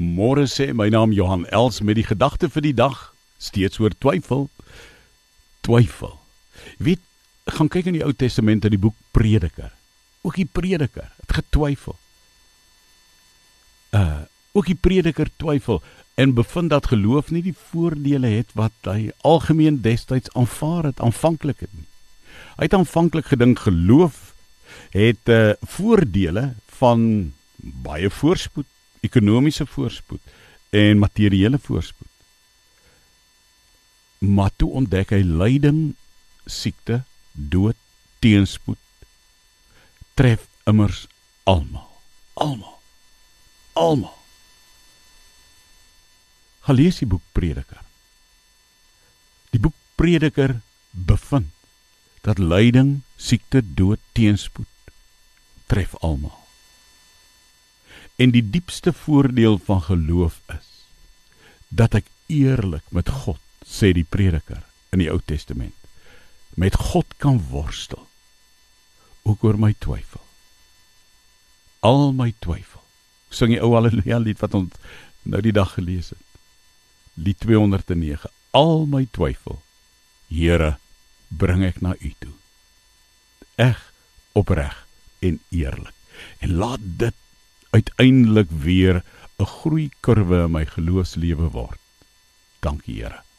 Môre sê my naam Johan Els met die gedagte vir die dag steeds oor twyfel. Twyfel. Weet, gaan kyk in die Ou Testament in die boek Prediker. Ook die Prediker het getwyfel. Uh, ook die Prediker twyfel en bevind dat geloof nie die voordele het wat hy algemeen destyds aanvaar het aanvanklik het nie. Hy het aanvanklik gedink geloof het uh voordele van baie voorspoed ekonomiese voorspoed en materiële voorspoed. Maar toe ontdek hy lyding, siekte, dood, teenspoed tref immers almal. Almal. Almal. Gelees die boek Prediker. Die boek Prediker bevind dat lyding, siekte, dood, teenspoed tref almal. En die diepste voordeel van geloof is dat ek eerlik met God, sê die prediker in die Ou Testament, met God kan worstel ook oor my twyfel. Al my twyfel. Sing die ou haleluja lied wat ons nou die dag gelees het. Lied 209. Al my twyfel, Here, bring ek na U toe. Eg, opreg en eerlik. En laat dit uiteindelik weer 'n groeikurwe in my geloofslewe word. Dankie Here.